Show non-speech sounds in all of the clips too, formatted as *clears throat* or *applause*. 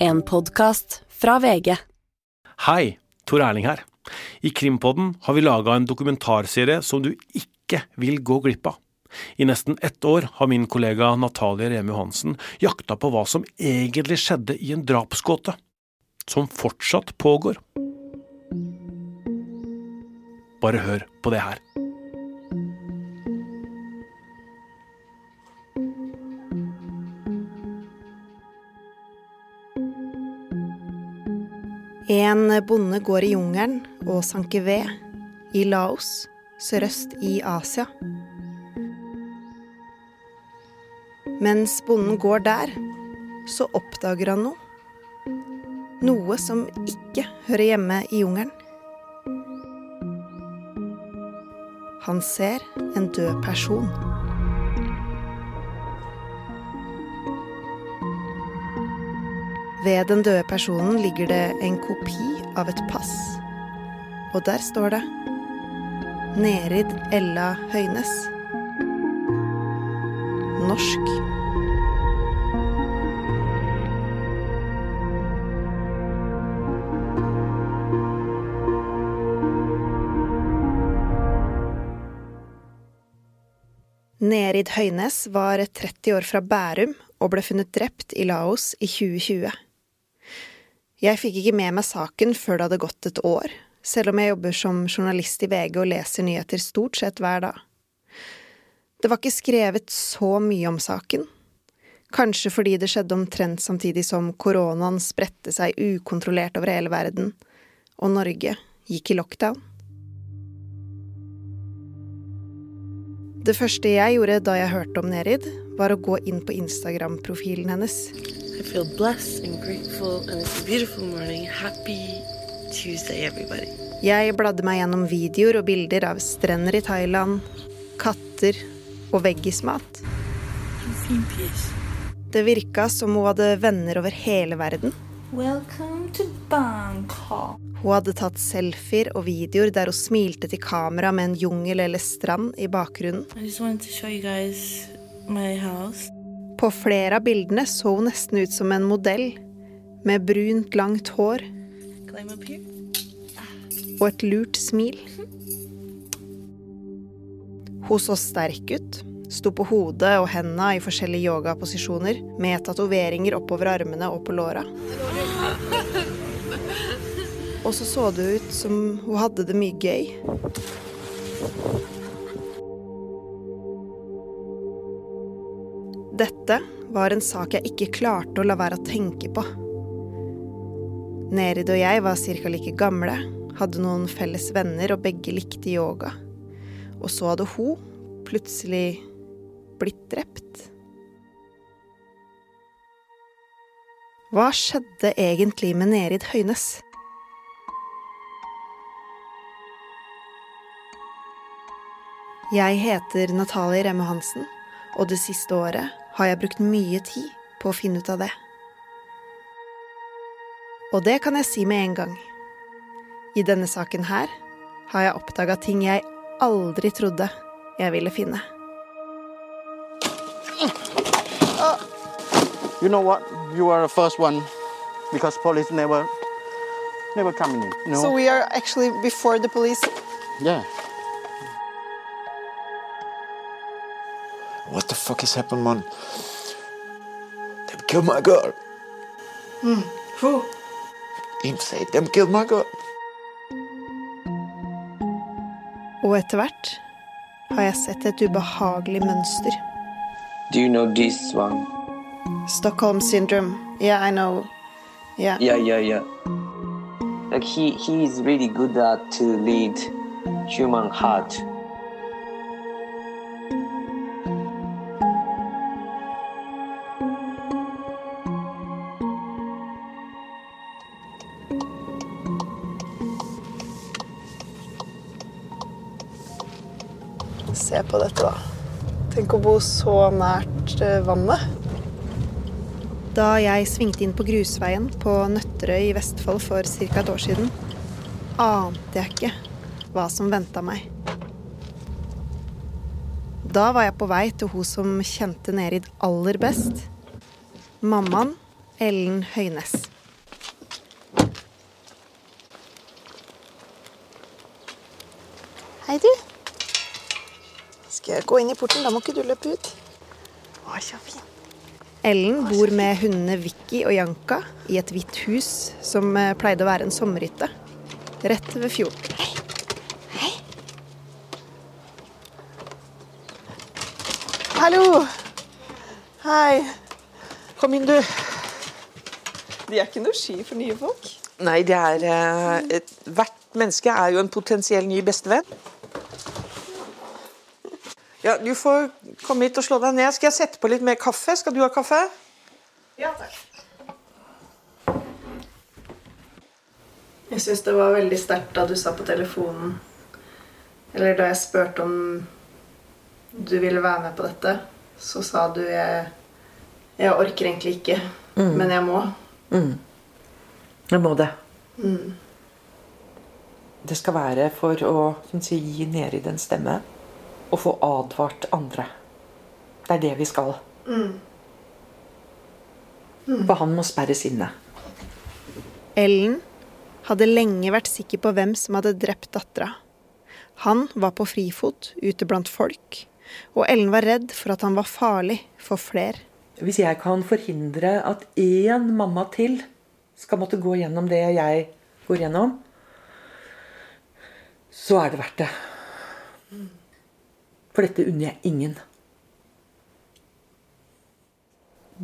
En podkast fra VG. Hei, Tor Erling her. I Krimpodden har vi laga en dokumentarserie som du ikke vil gå glipp av. I nesten ett år har min kollega Natalie Reme Johansen jakta på hva som egentlig skjedde i en drapsgåte, som fortsatt pågår. Bare hør på det her. En bonde går i jungelen og sanker ved i Laos, sørøst i Asia. Mens bonden går der, så oppdager han noe. Noe som ikke hører hjemme i jungelen. Han ser en død person. Ved den døde personen ligger det en kopi av et pass. Og der står det Nerid Ella Høynes. Norsk. Nerid Høynes var 30 år fra Bærum og ble funnet drept i Laos i 2020. Jeg fikk ikke med meg saken før det hadde gått et år, selv om jeg jobber som journalist i VG og leser nyheter stort sett hver dag. Det var ikke skrevet så mye om saken. Kanskje fordi det skjedde omtrent samtidig som koronaen spredte seg ukontrollert over hele verden, og Norge gikk i lockdown. Det første jeg gjorde da jeg hørte om Nerid, var å gå inn på Instagram-profilen hennes. I feel blessed and grateful, and it's a beautiful morning. Happy Tuesday, everybody. Jeg bladde meg gjennom videoer og bilder av strender i Thailand, katter og veggismat. Det virka som hun hadde venner over hele verden. Welcome to Bangkok. Hun hadde tatt selfier og videoer der hun smilte til kamera med en jungel eller strand i bakgrunnen. I just På flere av bildene så hun nesten ut som en modell, med brunt, langt hår og et lurt smil. Hun så sterk ut, sto på hodet og henda i forskjellige yogaposisjoner, med tatoveringer oppover armene og på låra. Og så så det ut som hun hadde det mye gøy. Dette var en sak jeg ikke klarte å la være å tenke på. Nerid og jeg var ca. like gamle, hadde noen felles venner og begge likte yoga. Og så hadde hun plutselig blitt drept. Hva skjedde egentlig med Nerid Høynes? Jeg heter Natalie Remme Hansen, og det siste året har jeg brukt mye tid på å finne ut av det. Og det kan jeg si med en gang. I denne saken her har jeg oppdaga ting jeg aldri trodde jeg ville finne. You know what? You are the first one because police never never coming in. No? know? So we are actually before the police. yeah. Fuck has happened, man? Them killed my girl. Hmm, who? Him say them killed my girl. Og etter hvert har jeg sett et ubehagelig mønster. Do you know this one? Stockholm syndrome. Yeah, I know. Yeah. Yeah, yeah, yeah. Like he he is really good at to lead human heart. Se på dette, da. Tenk å bo så nært eh, vannet. Da jeg svingte inn på grusveien på Nøtterøy i Vestfold for ca. et år siden, ante jeg ikke hva som venta meg. Da var jeg på vei til hun som kjente Nerid aller best. Mammaen, Ellen Høynes. Hei, du. Skal jeg gå inn i porten? Da må ikke du løpe ut. Å, så fin. Ellen bor med hundene Vicky og Janka i et hvitt hus som eh, pleide å være en sommerhytte. Rett ved fjorden. Hallo! Hei. Kom inn, du. De er ikke noe sky for nye folk. Nei, det er eh, Hvert menneske er jo en potensiell ny bestevenn. Ja, Du får komme hit og slå deg ned. Skal jeg sette på litt mer kaffe? Skal du ha kaffe? Ja, takk. Jeg syns det var veldig sterkt da du sa på telefonen Eller da jeg spurte om du ville være med på dette, så sa du jeg, jeg orker egentlig ikke, men jeg må. Jeg må det. Det skal være for å som sier, gi Nerid den stemme og få advart andre. Det er det vi skal. For han må sperres inne. Ellen hadde lenge vært sikker på hvem som hadde drept dattera. Han var på frifot ute blant folk, og Ellen var redd for at han var farlig for flere. Hvis jeg kan forhindre at én mamma til skal måtte gå gjennom det jeg går gjennom, så er det verdt det. For dette unner jeg ingen.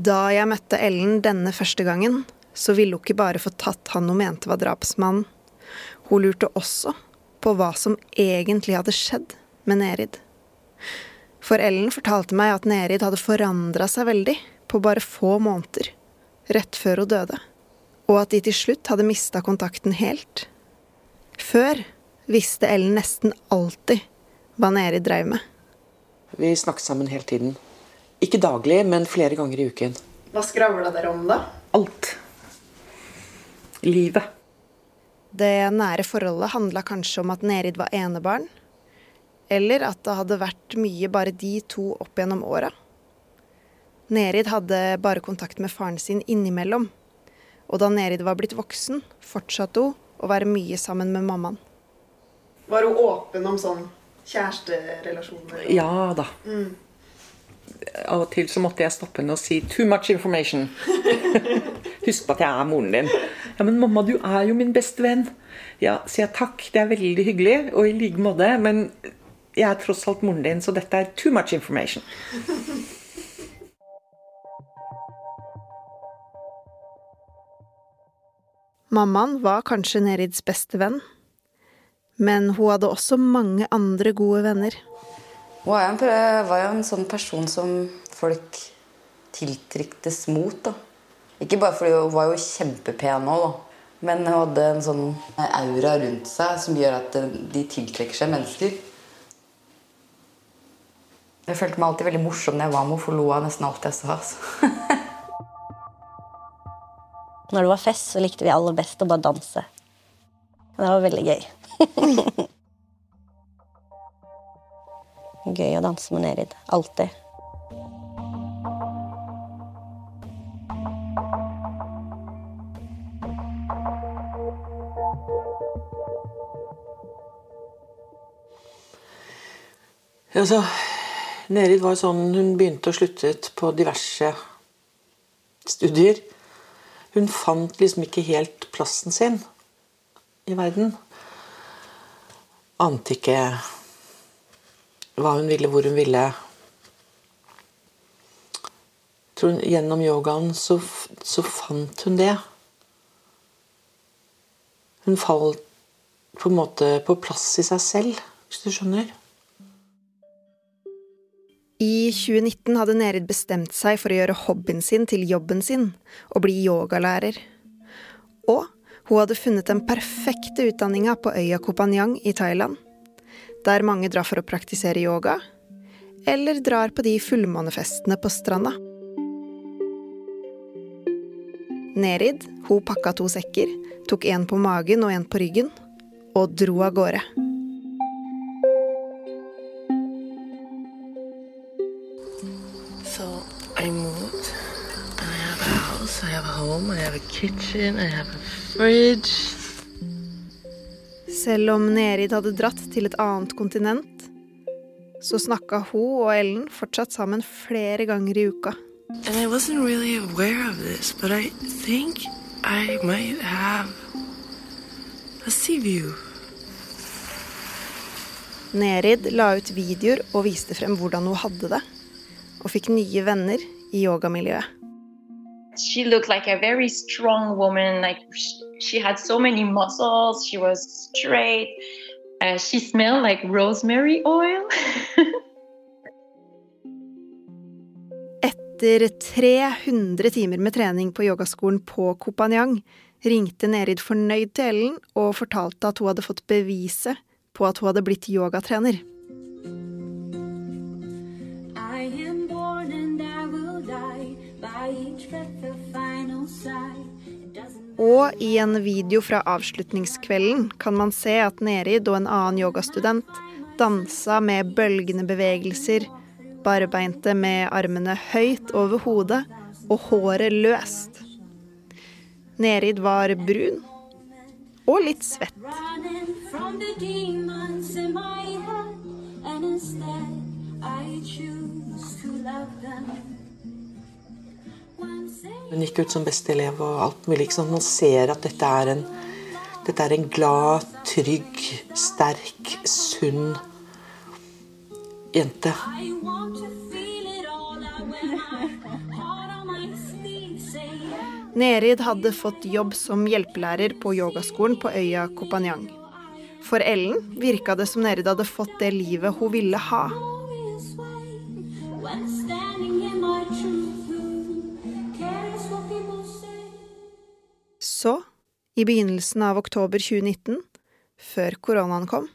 Da jeg møtte Ellen denne første gangen, så ville hun ikke bare få tatt han hun mente var drapsmannen. Hun lurte også på hva som egentlig hadde skjedd med Nerid. For Ellen fortalte meg at Nerid hadde forandra seg veldig på bare få måneder, rett før hun døde, og at de til slutt hadde mista kontakten helt. Før visste Ellen nesten alltid hva Nerid dreiv med. Vi snakket sammen hele tiden. Ikke daglig, men flere ganger i uken. Hva skravla dere om, da? Alt. Livet. Det nære forholdet handla kanskje om at Nerid var enebarn, eller at det hadde vært mye bare de to opp gjennom åra. Nerid hadde bare kontakt med faren sin innimellom, og da Nerid var blitt voksen, fortsatte hun å være mye sammen med mammaen. Var hun åpen om sånn kjæresterelasjoner? Ja da. Av og til så måtte jeg stoppe henne og si 'too much information'. *laughs* Husk på at jeg er moren din. Ja, men mamma, du er jo min beste venn. Ja, sier jeg takk. Det er veldig hyggelig, og i like måte. Men jeg er tross alt moren din, så dette er too much information. Mammaen var kanskje Nerids beste venn, men hun hadde også mange andre gode venner. Hun var jo en, var jo en sånn person som folk tiltryktes mot. da. Ikke bare fordi hun var jo kjempepen òg, da. Men hun hadde en sånn aura rundt seg som gjør at de tiltrekker seg mennesker. Jeg følte meg alltid veldig morsom når jeg var med henne, for lo av nesten alt jeg sa. Altså. *laughs* Når det var fest, så likte vi aller best å bare danse. Det var veldig gøy. *laughs* gøy å danse med Nerid. Alltid. Altså, Nerid var sånn Hun begynte og sluttet på diverse studier. Hun fant liksom ikke helt plassen sin i verden. Ante ikke hva hun ville, hvor hun ville. Jeg tror Gjennom yogaen så, så fant hun det. Hun falt på en måte på plass i seg selv, hvis du skjønner. I 2019 hadde Nerid bestemt seg for å gjøre hobbyen sin til jobben sin, og bli yogalærer. Og hun hadde funnet den perfekte utdanninga på øya Kopanyang i Thailand, der mange drar for å praktisere yoga, eller drar på de fullmånefestene på stranda. Nerid hun pakka to sekker, tok en på magen og en på ryggen, og dro av gårde. So I moved. I have a house, I have a home, I have a kitchen, I have a fridge. Selv om Nerid hadde dratt til et annet kontinent, så snakka hun og Ellen fortsatt sammen flere ganger i uka. And I wasn't really aware of this, but I think I might have a sea view. Nerid la ut videoer og viste frem hvordan hun hadde det, og fikk nye venner i yogamiljøet. She looked like a very strong woman. Like she had so many muscles. She was straight. Uh, she smelled like rosemary oil. *laughs* Etter 300 timer med trening på yogaskolen på Kopanjang ringte Nerid fornøyd til Ellen og fortalte at hun hadde fått beviset på at hun hadde blitt yogatrener. Og i en video fra avslutningskvelden kan man se at Nerid og en annen yogastudent dansa med bølgende bevegelser, barbeinte med armene høyt over hodet og håret løst. Nerid var brun og litt svett. Hun gikk ut som beste elev og alt mulig. Ikke sant? Man ser at dette er en, dette er en glad, trygg, sterk, sunn jente. *laughs* Nerid hadde fått jobb som hjelpelærer på yogaskolen på øya Kopanjang. For Ellen virka det som Nerid hadde fått det livet hun ville ha. I begynnelsen av oktober 2019, før koronaen kom,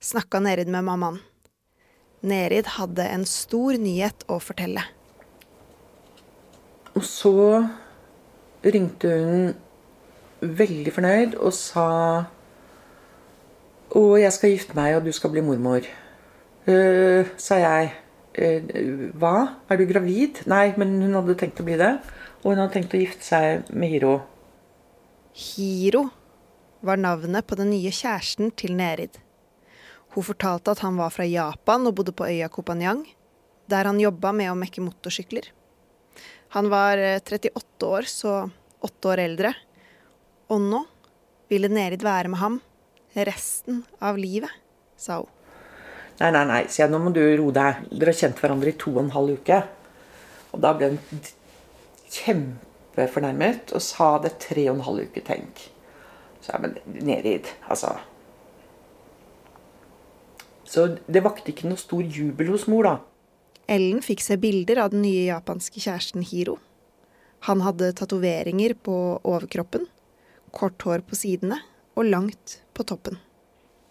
snakka Nerid med mammaen. Nerid hadde en stor nyhet å fortelle. Og så ringte hun veldig fornøyd og sa Å, jeg skal gifte meg, og du skal bli mormor. Uh, sa jeg. Uh, hva? Er du gravid? Nei, men hun hadde tenkt å bli det. Og hun hadde tenkt å gifte seg med Hiro. Hiro var navnet på den nye kjæresten til Nerid. Hun fortalte at han var fra Japan og bodde på øya Kopanyang, der han jobba med å mekke motorsykler. Han var eh, 38 år, så åtte år eldre, og nå ville Nerid være med ham resten av livet, sa hun. Nei, nei, nei, sier jeg, nå må du roe deg. Dere har kjent hverandre i to og en halv uke. Og da ble hun kjempefornærmet og sa det er tre og en halv uke, tenk. Så jeg, men Nerid, altså. Så det vakte ikke noe stor jubel hos mor, da. Ellen fikk se bilder av den nye japanske kjæresten Hiro. Han hadde tatoveringer på overkroppen, kort hår på sidene og langt på toppen.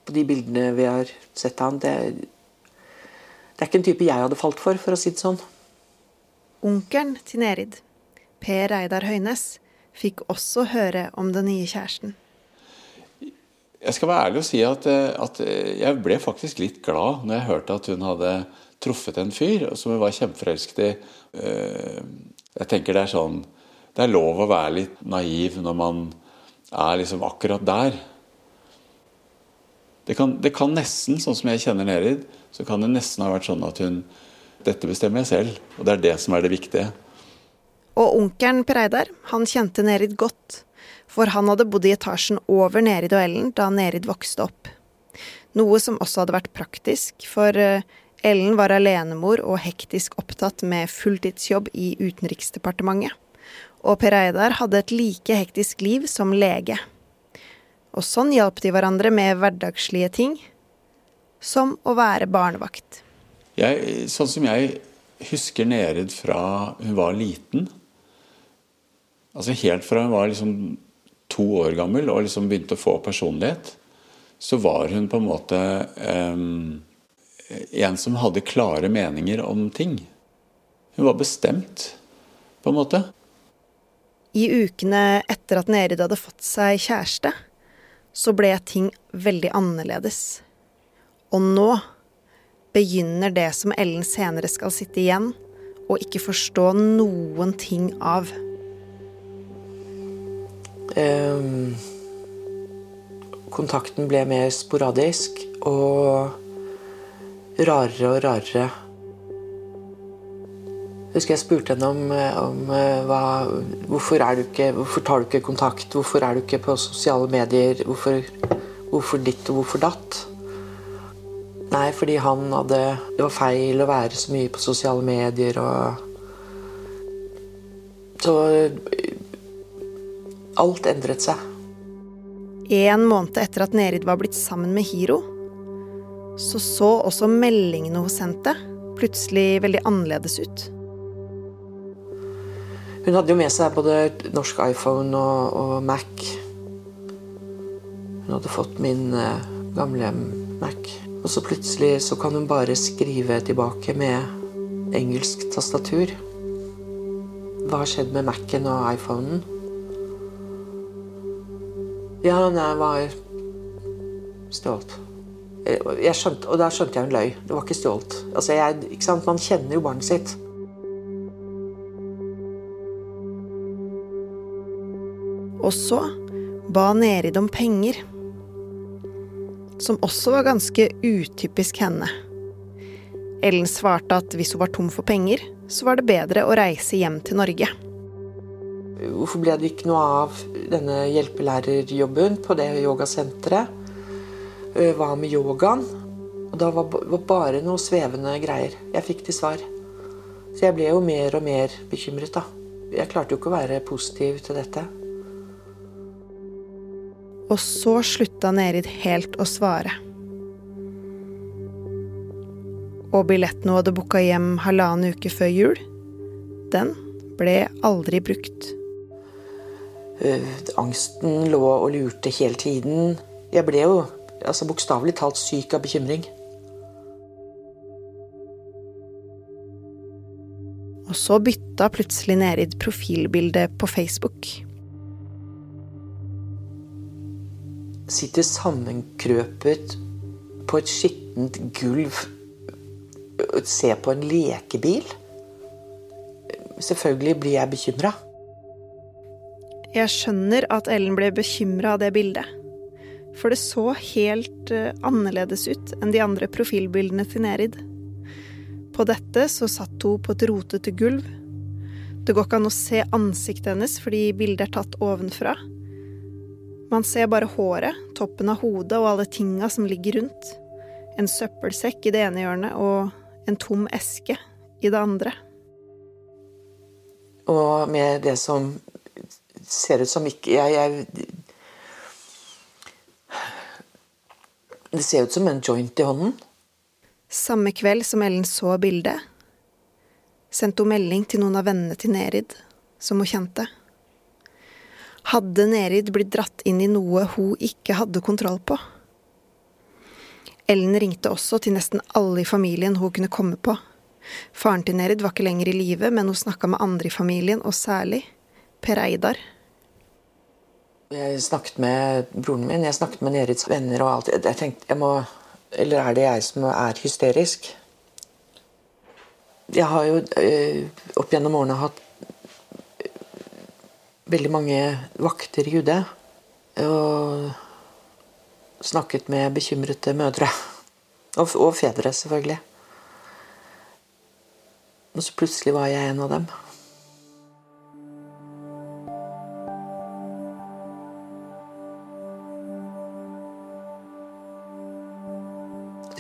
På de bildene vi har sett av han, det, det er ikke en type jeg hadde falt for, for å si det sånn. Onkelen til Nerid, Per Reidar Høines, fikk også høre om den nye kjæresten. Jeg skal være ærlig og si at, eh, at jeg ble faktisk litt glad når jeg hørte at hun hadde truffet en fyr som hun var kjempeforelsket i. Eh, Jeg tenker det er sånn Det er lov å være litt naiv når man er liksom akkurat der. Det kan, det kan nesten, sånn som jeg kjenner Nerid, så kan det nesten ha vært sånn at hun Dette bestemmer jeg selv, og det er det som er det viktige. Og onkelen Per Eidar, han kjente Nerid godt, for han hadde bodd i etasjen over Nerid og Ellen da Nerid vokste opp. Noe som også hadde vært praktisk, for eh, Ellen var alenemor og hektisk opptatt med fulltidsjobb i Utenriksdepartementet. Og Per Eidar hadde et like hektisk liv som lege. Og sånn hjalp de hverandre med hverdagslige ting, som å være barnevakt. Jeg, sånn som jeg husker Nerid fra hun var liten Altså helt fra hun var liksom to år gammel og liksom begynte å få personlighet, så var hun på en måte um, en som hadde klare meninger om ting. Hun var bestemt, på en måte. I ukene etter at Nerid hadde fått seg kjæreste, så ble ting veldig annerledes. Og nå begynner det som Ellen senere skal sitte igjen og ikke forstå noen ting av. Ehm, kontakten ble mer sporadisk og rarere og rarere. Jeg husker jeg spurte henne om, om eh, hva, hvorfor, du ikke, hvorfor tar du ikke kontakt. Hvorfor er du ikke på sosiale medier? Hvorfor, hvorfor ditt og hvorfor datt? Nei, fordi han hadde Det var feil å være så mye på sosiale medier og Så alt endret seg. En måned etter at Nerid var blitt sammen med Hiro, så så også meldingene hun sendte, plutselig veldig annerledes ut. Hun hadde jo med seg både norsk iPhone og, og Mac. Hun hadde fått min uh, gamle Mac. Og så plutselig så kan hun bare skrive tilbake med engelsk tastatur. Hva har skjedd med Mac-en og iPhonen? Ja, nei, var stjålet. Jeg skjønte, og da skjønte jeg hun løy. Det var ikke stjålet. Altså, jeg? Man kjenner jo barnet sitt. Og så ba Nerid om penger. Som også var ganske utypisk henne. Ellen svarte at hvis hun var tom for penger, så var det bedre å reise hjem til Norge. Hvorfor ble det ikke noe av denne hjelpelærerjobben på det yogasenteret? Eh, Hva med yogaen? Og da var det bare noe svevende greier jeg fikk til svar. Så jeg ble jo mer og mer bekymret, da. Jeg klarte jo ikke å være positiv til dette. Og så slutta Nerid helt å svare. Og billetten hun hadde booka hjem halvannen uke før jul, den ble aldri brukt. Eh, Angsten lå og lurte hele tiden. Jeg ble jo altså bokstavelig talt syk av bekymring. Og så bytta plutselig Nerid profilbilde på Facebook. Sitter sammenkrøpet på et skittent gulv og ser på en lekebil. Selvfølgelig blir jeg bekymra. Jeg skjønner at Ellen ble bekymra av det bildet. For det så helt eh, annerledes ut enn de andre profilbildene til Nerid. På dette så satt hun på et rotete gulv. Det går ikke an å se ansiktet hennes fordi bildet er tatt ovenfra. Man ser bare håret, toppen av hodet og alle tinga som ligger rundt. En søppelsekk i det ene hjørnet og en tom eske i det andre. Og med det som ser ut som ikke jeg, jeg Det ser ut som en joint i hånden. Samme kveld som Ellen så bildet, sendte hun melding til noen av vennene til Nerid, som hun kjente. Hadde Nerid blitt dratt inn i noe hun ikke hadde kontroll på? Ellen ringte også til nesten alle i familien hun kunne komme på. Faren til Nerid var ikke lenger i live, men hun snakka med andre i familien, og særlig Per Eidar. Jeg snakket med broren min, jeg snakket med Nerids venner og alt. Jeg tenkte, jeg må, Eller er det jeg som er hysterisk? Jeg har jo øh, opp gjennom årene hatt veldig mange vakter i UD. Og snakket med bekymrete mødre. Og, og fedre, selvfølgelig. Og så plutselig var jeg en av dem.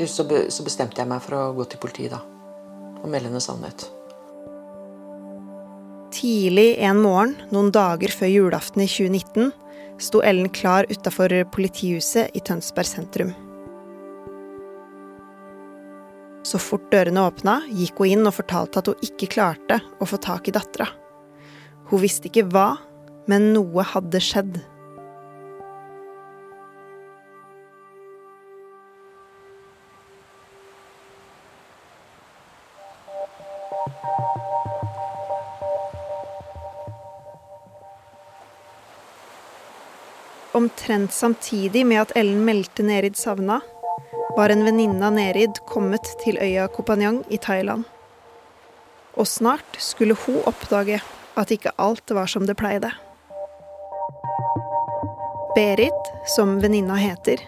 Slutt så, be, så bestemte jeg meg for å gå til politiet da, og melde henne savnet. Tidlig en morgen, noen dager før julaften i 2019, sto Ellen klar utafor politihuset i Tønsberg sentrum. Så fort dørene åpna, gikk hun inn og fortalte at hun ikke klarte å få tak i dattera. Hun visste ikke hva, men noe hadde skjedd. Omtrent samtidig med at Ellen meldte Nerid savna, var en venninne av Nerid kommet til øya Kopanjang i Thailand. Og snart skulle hun oppdage at ikke alt var som det pleide. Berit, som venninna heter,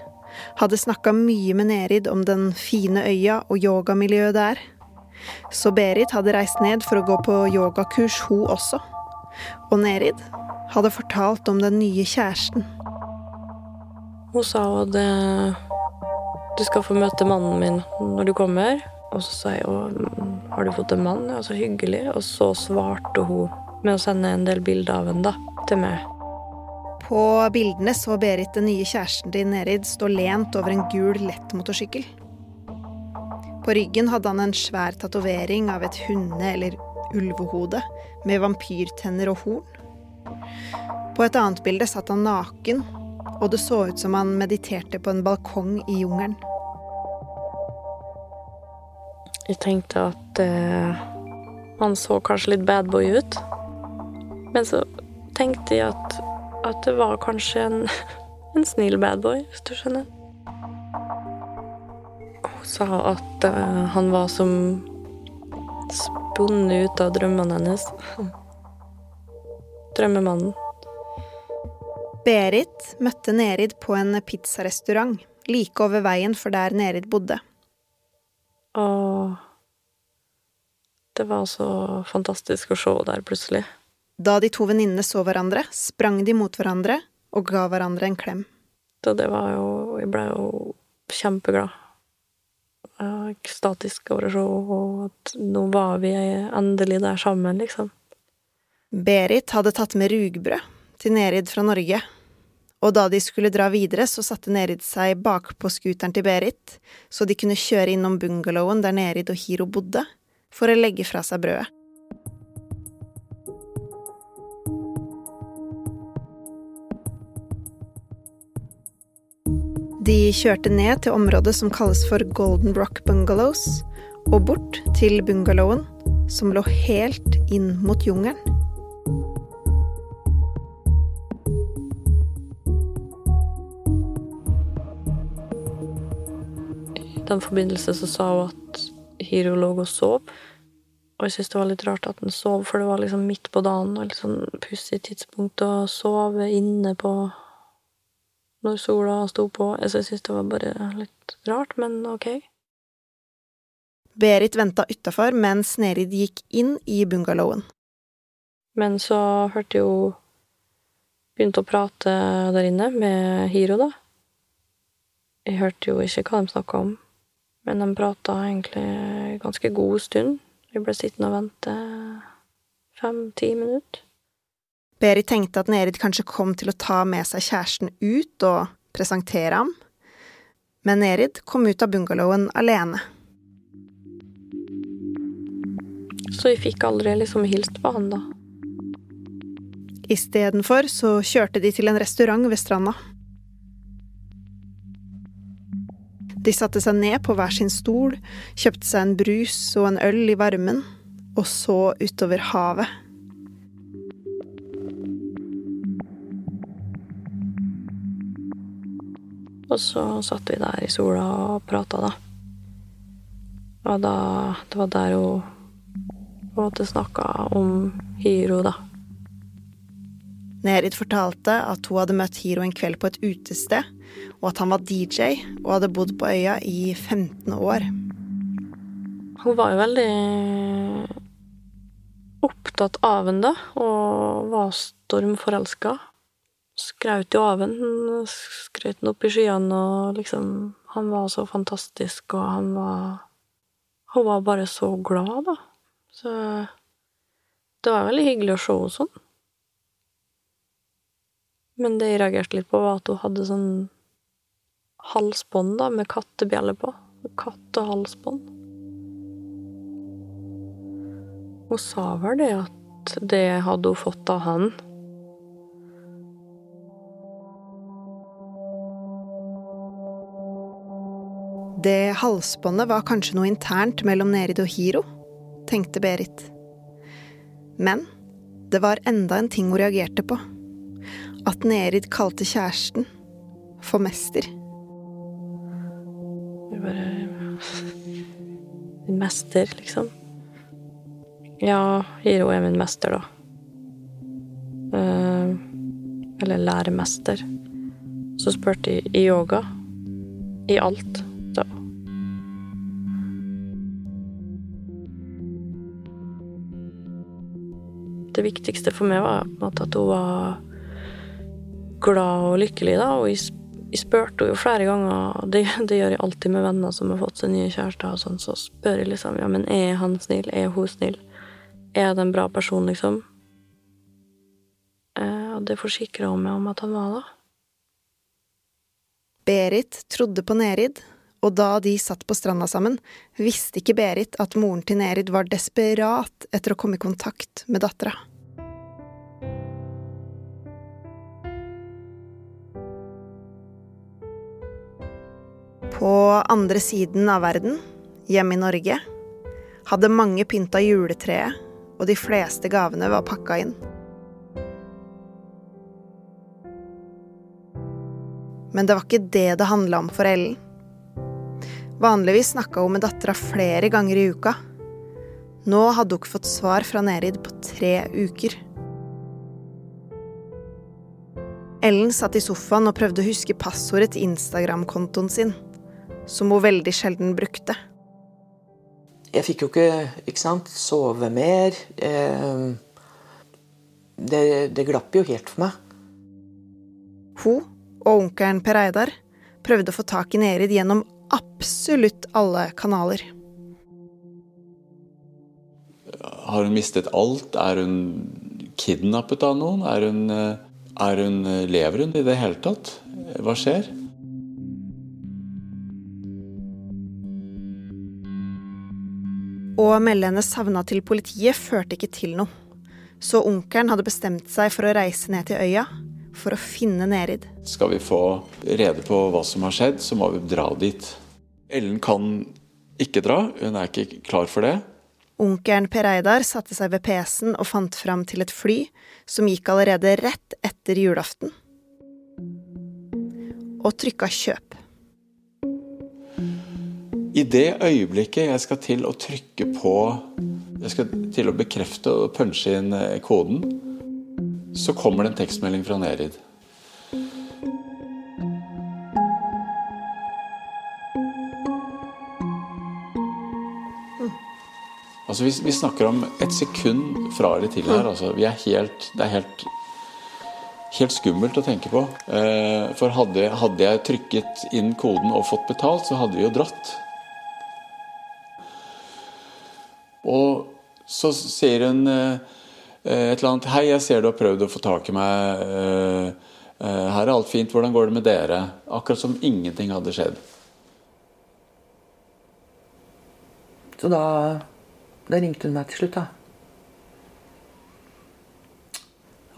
hadde snakka mye med Nerid om den fine øya og yogamiljøet der. Så Berit hadde reist ned for å gå på yogakurs, hun også. Og Nerid hadde fortalt om den nye kjæresten. Hun sa at eh, du skal få møte mannen min når du kommer. Og så sa jeg å, har du fått en mann? Ja, så hyggelig. Og så svarte hun med å sende en del bilder av henne til meg. På bildene så Berit den nye kjæresten din, Nerid stå lent over en gul lett motorsykkel. På ryggen hadde han en svær tatovering av et hunde- eller ulvehode med vampyrtenner og horn. På et annet bilde satt han naken, og det så ut som han mediterte på en balkong i jungelen. Jeg tenkte at eh, han så kanskje litt badboy ut. Men så tenkte jeg at, at det var kanskje en, *laughs* en snill badboy, hvis du skjønner. Hun sa at eh, han var som spunnet ut av drømmene hennes. *laughs* Drømmemannen. Berit møtte Nerid på en pizzarestaurant like over veien for der Nerid bodde. Og det var så fantastisk å se der plutselig. Da de to venninnene så hverandre, sprang de mot hverandre og ga hverandre en klem. Så det var jo Jeg ble jo kjempeglad. Ekstatisk over å se at nå var vi endelig der sammen, liksom. Berit hadde tatt med rugbrød til Nerid fra Norge. Og da de skulle dra videre, så satte Nerid seg bakpå scooteren til Berit, så de kunne kjøre innom bungalowen der Nerid og Hiro bodde, for å legge fra seg brødet. De kjørte ned til området som kalles for Golden Rock Bungalows, og bort til bungalowen, som lå helt inn mot jungelen. Den forbindelse så sa hun at Hiro lå og sov. Og jeg syntes det var litt rart at han sov, for det var liksom midt på dagen og litt sånn pussig tidspunkt å sove inne på når sola sto på. Så jeg syntes det var bare litt rart, men ok. Berit venta utafor mens Nerid gikk inn i bungalowen. Men så hørte jo Begynte å prate der inne med Hiro, da. Jeg hørte jo ikke hva de snakka om, men de prata egentlig ganske god stund. Vi ble sittende og vente fem-ti minutter. Berit tenkte at Nerid kanskje kom til å ta med seg kjæresten ut og presentere ham, men Nerid kom ut av bungalowen alene. Så vi fikk aldri liksom hilst på han, da. Istedenfor så kjørte de til en restaurant ved stranda. De satte seg ned på hver sin stol, kjøpte seg en brus og en øl i varmen, og så utover havet. Og så satt vi der i sola og prata, da. Og da Det var der hun på en måte snakka om Hiro, da. Nerid fortalte at hun hadde møtt Hiro en kveld på et utested, og at han var DJ og hadde bodd på øya i 15 år. Hun var jo veldig opptatt av ham da, og var stormforelska. Skraut jo av ham, skrøt ham opp i skyene, og liksom Han var så fantastisk, og han var Hun var bare så glad, da. Så det var veldig hyggelig å se henne sånn. Men det jeg reagerte litt på, var at hun hadde sånn halsbånd da, med kattebjelle på. Kattehalsbånd. Hun sa vel det at det hadde hun fått av han. Det halsbåndet var kanskje noe internt mellom Nerid og Hiro, tenkte Berit. Men det var enda en ting hun reagerte på. At Nerid kalte kjæresten for mester. Bare Min mester, liksom. Ja, Hiro er min mester, da. Eh, eller læremester. Så spurte jeg i yoga. I alt. da. Det viktigste for meg var at hun var glad og lykkelig, da. Og sp- jeg spurte henne jo flere ganger, og det, *laughs* det gjør jeg alltid med venner som har fått seg nye kjærester, og sånn, så spør jeg liksom ja, men er han snill, er hun snill, er det en bra person, liksom? Eh, og det forsikra hun meg om at han var, da. Berit trodde på Nerid, og da de satt på stranda sammen, visste ikke Berit at moren til Nerid var desperat etter å komme i kontakt med dattera. På andre siden av verden, hjemme i Norge, hadde mange pynta juletreet, og de fleste gavene var pakka inn. Men det var ikke det det handla om for Ellen. Vanligvis snakka hun med dattera flere ganger i uka. Nå hadde hun ikke fått svar fra Nerid på tre uker. Ellen satt i sofaen og prøvde å huske passordet til Instagram-kontoen sin, som hun veldig sjelden brukte. Jeg fikk jo ikke, ikke sant, sove mer. Eh, det, det glapp jo helt for meg. Hun og onkelen Per Eidar prøvde å få tak i Nerid gjennom absolutt alle kanaler. Har hun mistet alt? Er hun kidnappet av noen? Er hun, eh, er hun eh, Lever hun i det hele tatt? Hva skjer? Å melde henne savna til politiet førte ikke til noe. Så onkelen hadde bestemt seg for å reise ned til øya for å finne Nerid. Skal vi få rede på hva som har skjedd, så må vi dra dit. Ellen kan ikke dra, hun er ikke klar for det. Onkelen Per Eidar satte seg ved PC-en og fant fram til et fly som gikk allerede rett etter julaften. Og trykka kjøp. I det øyeblikket jeg skal til å trykke på Jeg skal til å bekrefte og punche inn eh, koden, så kommer det en tekstmelding fra Nerid. Altså, vi, vi snakker om et sekund fra eller til her. Altså, vi er helt, det er helt, helt skummelt å tenke på. Eh, for hadde, hadde jeg trykket inn koden og fått betalt, så hadde vi jo dratt. Så sier hun eh, et eller annet 'Hei, jeg ser du har prøvd å få tak i meg. eh, eh, her er alt fint. Hvordan går det med dere?' Akkurat som ingenting hadde skjedd. Så da, da ringte hun meg til slutt, da.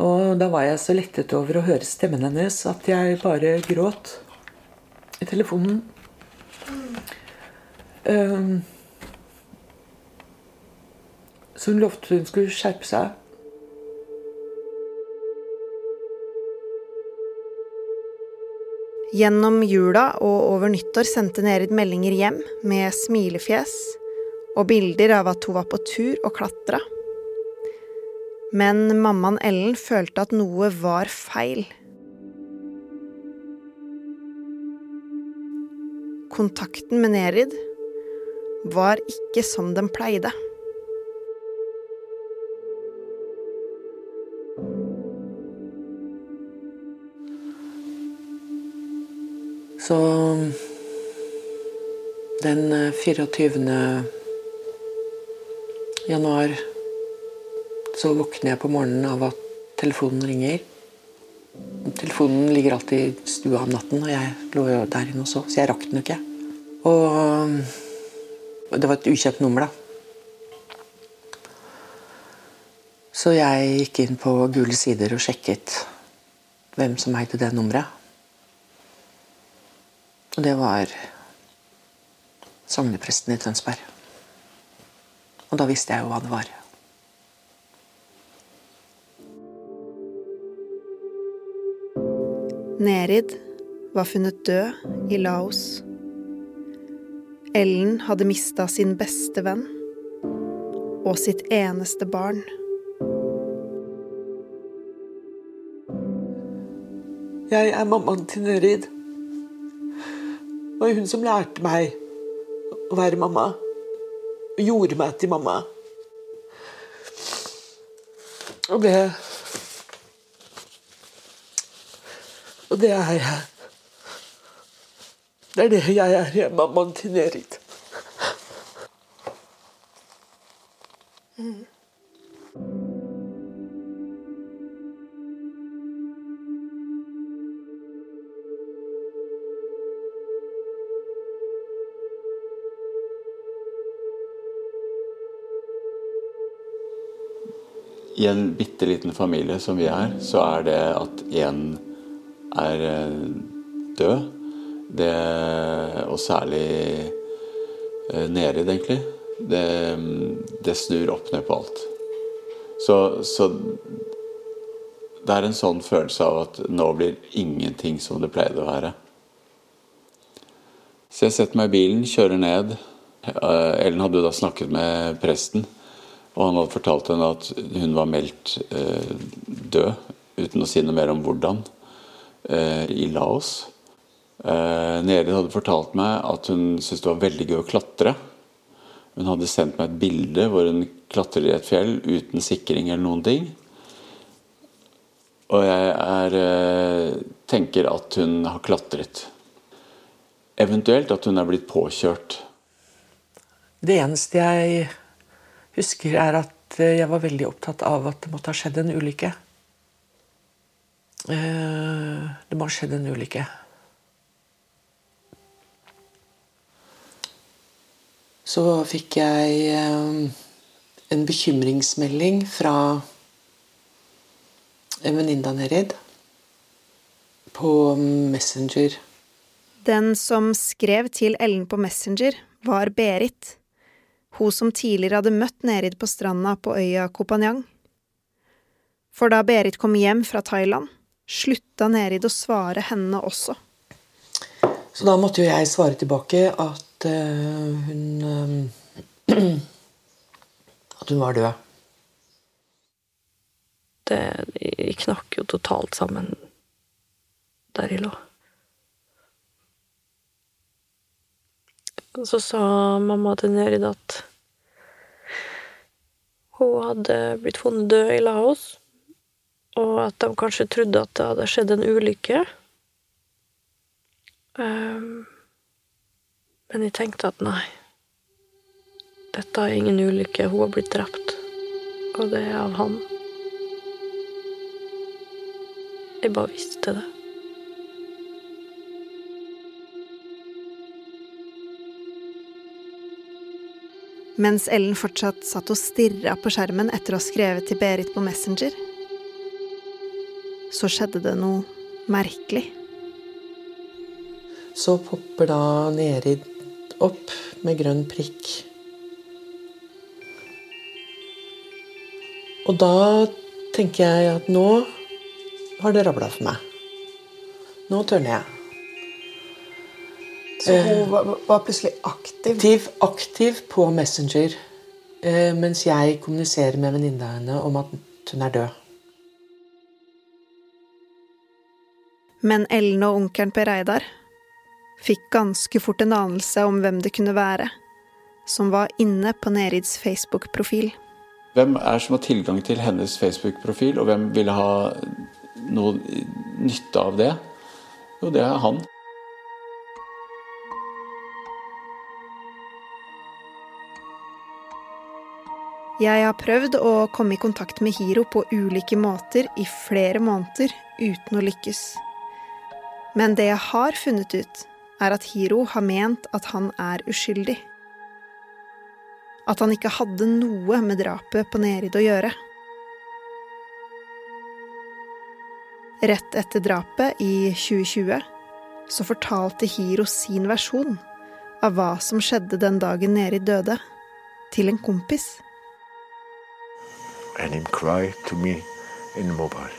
Og da var jeg så lettet over å høre stemmen hennes at jeg bare gråt i telefonen. Um, så hun lovte hun skulle skjerpe seg. Gjennom jula og over nyttår sendte Nerid meldinger hjem med smilefjes og bilder av at hun var på tur og klatra. Men mammaen Ellen følte at noe var feil. Kontakten med Nerid var ikke som den pleide. Så den eh, 24. januar så våkner jeg på morgenen av at telefonen ringer. Telefonen ligger alltid i stua om natten, og jeg lå jo der inne også, så jeg rakk den jo ikke. Og og det var et ukjent nummer, da. Så jeg gikk inn på Gule sider og sjekket hvem som eide det nummeret. Og det var sognepresten i Tønsberg. Og da visste jeg jo hva det var. Nerid var funnet død i Laos. Ellen hadde mista sin beste venn og sitt eneste barn. Jeg er mammaen til Nerid. Det var hun som lærte meg å være mamma. Og gjorde meg til mamma. Og det Og det er jeg. Det er det jeg er. Mammaen til Nerid. I en bitte liten familie som vi er, så er det at én er eh, død, det, og særlig eh, Nerid, egentlig, det, det snur opp ned på alt. Så, så det er en sånn følelse av at nå blir ingenting som det pleide å være. Så jeg setter meg i bilen, kjører ned. Eh, Ellen hadde jo da snakket med presten. Og han hadde fortalt henne at hun var meldt eh, død, uten å si noe mer om hvordan, eh, i Laos. Eh, Nerid hadde fortalt meg at hun syntes det var veldig gøy å klatre. Hun hadde sendt meg et bilde hvor hun klatrer i et fjell uten sikring eller noen ting. Og jeg er, eh, tenker at hun har klatret. Eventuelt at hun er blitt påkjørt. Det eneste jeg husker, er at eh, jeg var veldig opptatt av at det måtte ha skjedd en ulykke. Eh, Det må ha skjedd en ulykke. Så fikk jeg eh, en bekymringsmelding fra en venninne av Nerid på Messenger. Den som skrev til Ellen på Messenger, var Berit. Hun som tidligere hadde møtt Nerid på stranda på øya Kopanjang. For da Berit kom hjem fra Thailand, slutta Nerid å svare henne også. Så da måtte jo jeg svare tilbake at uh, hun uh, *clears throat* At hun var død. Det knakk jo totalt sammen der i lå. Så sa mamma til Nerid at hun hadde blitt funnet død i Laos, og at de kanskje trodde at det hadde skjedd en ulykke. Um, men jeg tenkte at nei, dette er ingen ulykke, hun har blitt drept, og det er av han. Jeg bare visste det. Mens Ellen fortsatt satt og stirra på skjermen etter å ha skrevet til Berit på Messenger, så skjedde det noe merkelig. Så popper da Nerid opp med grønn prikk. Og da tenker jeg at nå har det rabla for meg. Nå tørner jeg. Så hun var, var plutselig aktiv? Aktiv, aktiv på Messenger. eh, mens jeg kommuniserer med venninna henne om at hun er død. Men Ellen og onkelen Per Reidar fikk ganske fort en anelse om hvem det kunne være, som var inne på Nerids Facebook-profil. Hvem er som har tilgang til hennes Facebook-profil, og hvem ville ha noe nytte av det? Jo, det er han. Jeg har prøvd å komme i kontakt med Hiro på ulike måter i flere måneder uten å lykkes. Men det jeg har funnet ut, er at Hiro har ment at han er uskyldig. At han ikke hadde noe med drapet på Nerid å gjøre. Rett etter drapet i 2020 så fortalte Hiro sin versjon av hva som skjedde den dagen Nerid døde, til en kompis. And him cry to me in mobile,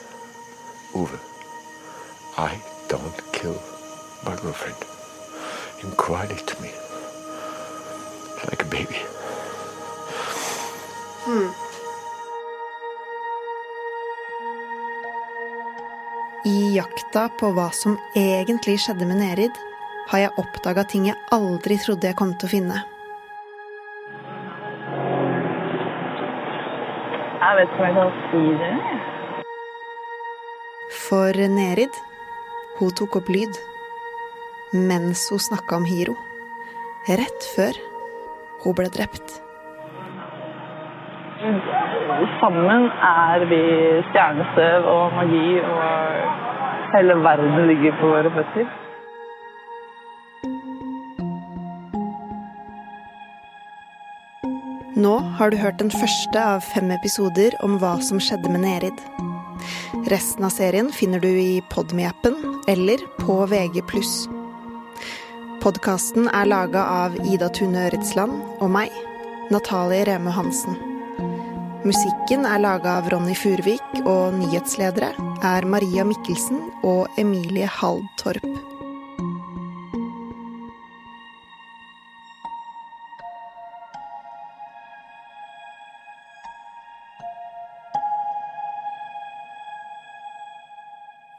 Uwe, I don't kill my girlfriend. Him cried it to me like a baby. I jakta på hva som egentlig skjedde med Nerid, har jeg oppdaga ting jeg aldri trodde jeg kom til å finne. Jeg vet ikke om jeg kan si det. For Nerid, hun tok opp lyd mens hun snakka om Hiro. Rett før hun ble drept. Sammen er vi stjernestøv og magi, og hele verden ligger på våre føtter. Nå har du hørt den første av fem episoder om hva som skjedde med Nerid. Resten av serien finner du i Podme-appen eller på VG+. Podkasten er laga av Ida Tune Øretsland og meg, Natalie Reme Hansen. Musikken er laga av Ronny Furvik, og nyhetsledere er Maria Mikkelsen og Emilie Haldtorp.